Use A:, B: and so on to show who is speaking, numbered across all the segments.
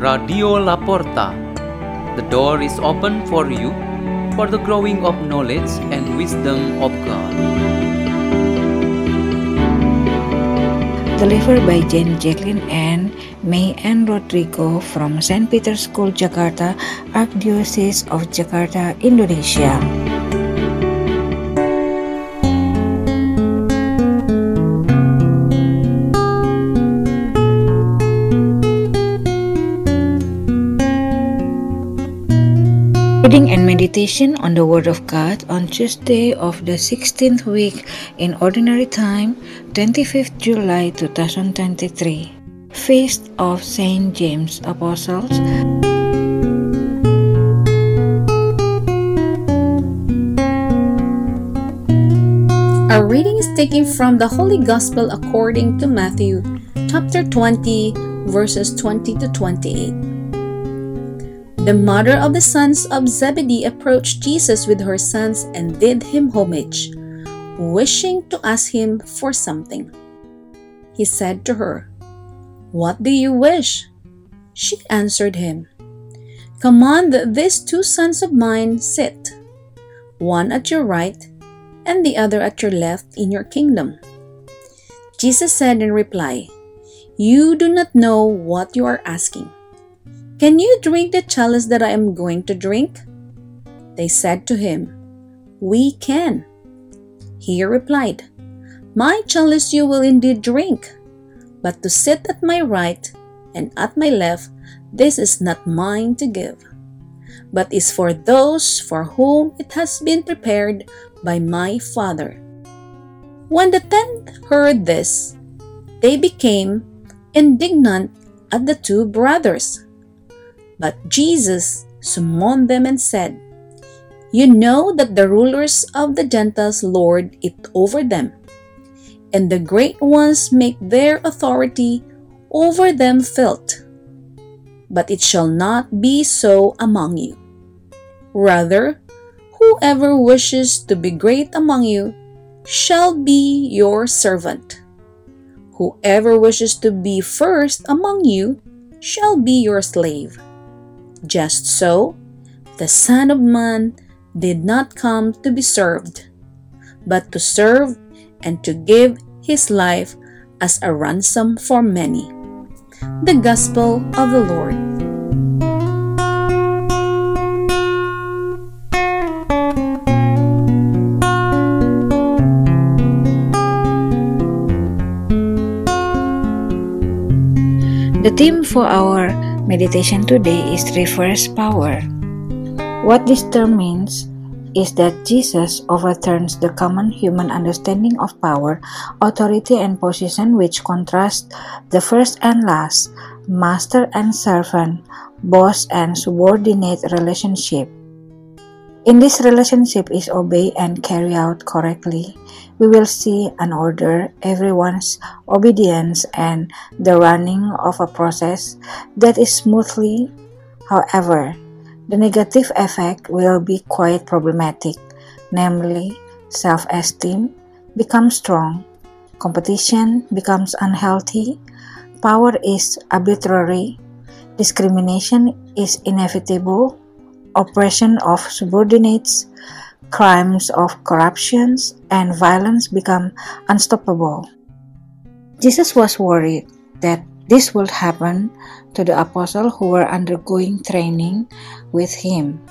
A: Radio Laporta. The door is open for you for the growing of knowledge and wisdom of God.
B: Delivered by Jane Jacqueline and May Ann Rodrigo from St. Peter's School, Jakarta, Archdiocese of Jakarta, Indonesia. And meditation on the Word of God on Tuesday of the 16th week in Ordinary Time, 25th July 2023. Feast of Saint James Apostles.
C: Our reading is taken from the Holy Gospel according to Matthew, chapter 20, verses 20 to 28. The mother of the sons of Zebedee approached Jesus with her sons and did him homage, wishing to ask him for something. He said to her, What do you wish? She answered him, Command that these two sons of mine sit, one at your right and the other at your left in your kingdom. Jesus said in reply, You do not know what you are asking. Can you drink the chalice that I am going to drink? They said to him, We can. He replied, My chalice you will indeed drink, but to sit at my right and at my left, this is not mine to give, but is for those for whom it has been prepared by my Father. When the ten heard this, they became indignant at the two brothers. But Jesus summoned them and said, You know that the rulers of the Gentiles lord it over them, and the great ones make their authority over them felt. But it shall not be so among you. Rather, whoever wishes to be great among you shall be your servant. Whoever wishes to be first among you shall be your slave. Just so, the Son of Man did not come to be served, but to serve and to give his life as a ransom for many. The Gospel of the Lord.
B: The theme for our meditation today is reverse power. What this term means is that Jesus overturns the common human understanding of power, authority, and position, which contrast the first and last, master and servant, boss and subordinate relationship. In this relationship is obey and carry out correctly. We will see an order, everyone's obedience, and the running of a process that is smoothly. However, the negative effect will be quite problematic, namely, self esteem becomes strong, competition becomes unhealthy, power is arbitrary, discrimination is inevitable, oppression of subordinates, crimes of corruptions, and violence become unstoppable. Jesus was worried that this would happen to the apostles who were undergoing training with him.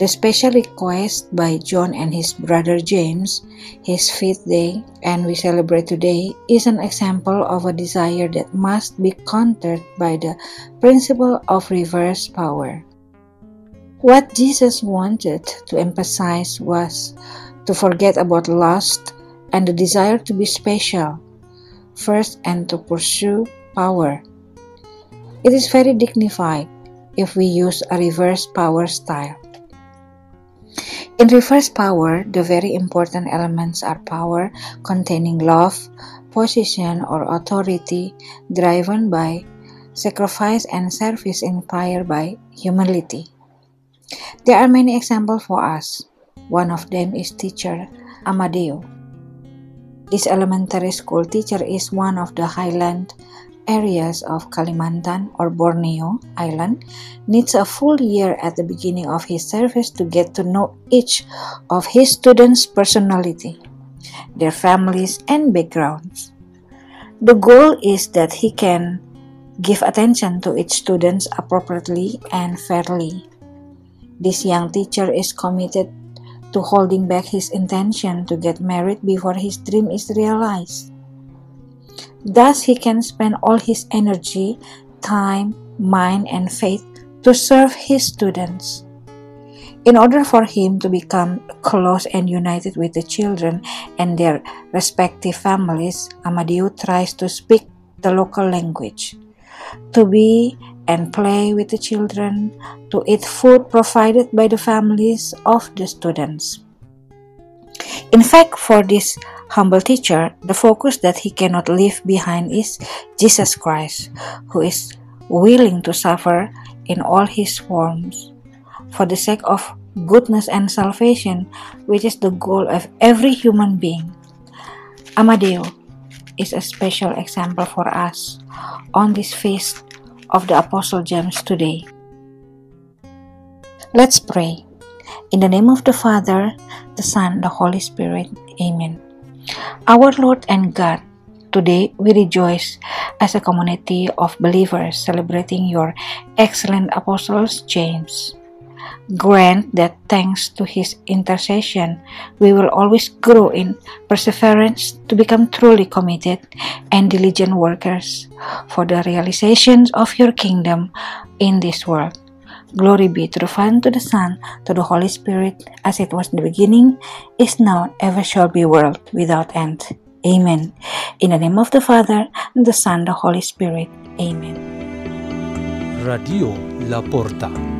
B: The special request by John and his brother James, his fifth day, and we celebrate today, is an example of a desire that must be countered by the principle of reverse power. What Jesus wanted to emphasize was to forget about lust and the desire to be special first and to pursue power. It is very dignified if we use a reverse power style. In reverse power, the very important elements are power containing love, position, or authority driven by sacrifice and service inspired by humility. There are many examples for us. One of them is teacher Amadeo. This elementary school teacher is one of the highland areas of Kalimantan or Borneo Island needs a full year at the beginning of his service to get to know each of his students' personality, their families, and backgrounds. The goal is that he can give attention to each student appropriately and fairly. This young teacher is committed to holding back his intention to get married before his dream is realized. Thus, he can spend all his energy, time, mind, and faith to serve his students. In order for him to become close and united with the children and their respective families, Amadeo tries to speak the local language, to be and play with the children, to eat food provided by the families of the students. In fact, for this humble teacher, the focus that he cannot leave behind is Jesus Christ, who is willing to suffer in all his forms for the sake of goodness and salvation, which is the goal of every human being. Amadeo is a special example for us on this feast of the Apostle James today. Let's pray. In the name of the Father, the Son, the Holy Spirit. Amen. Our Lord and God, today we rejoice as a community of believers celebrating your excellent apostles James. Grant that thanks to his intercession, we will always grow in perseverance to become truly committed and diligent workers for the realization of your kingdom in this world. Glory be to the Father, to the Son, to the Holy Spirit, as it was in the beginning, is now, ever shall be, world without end. Amen. In the name of the Father, and the Son, the Holy Spirit. Amen.
D: Radio La Porta.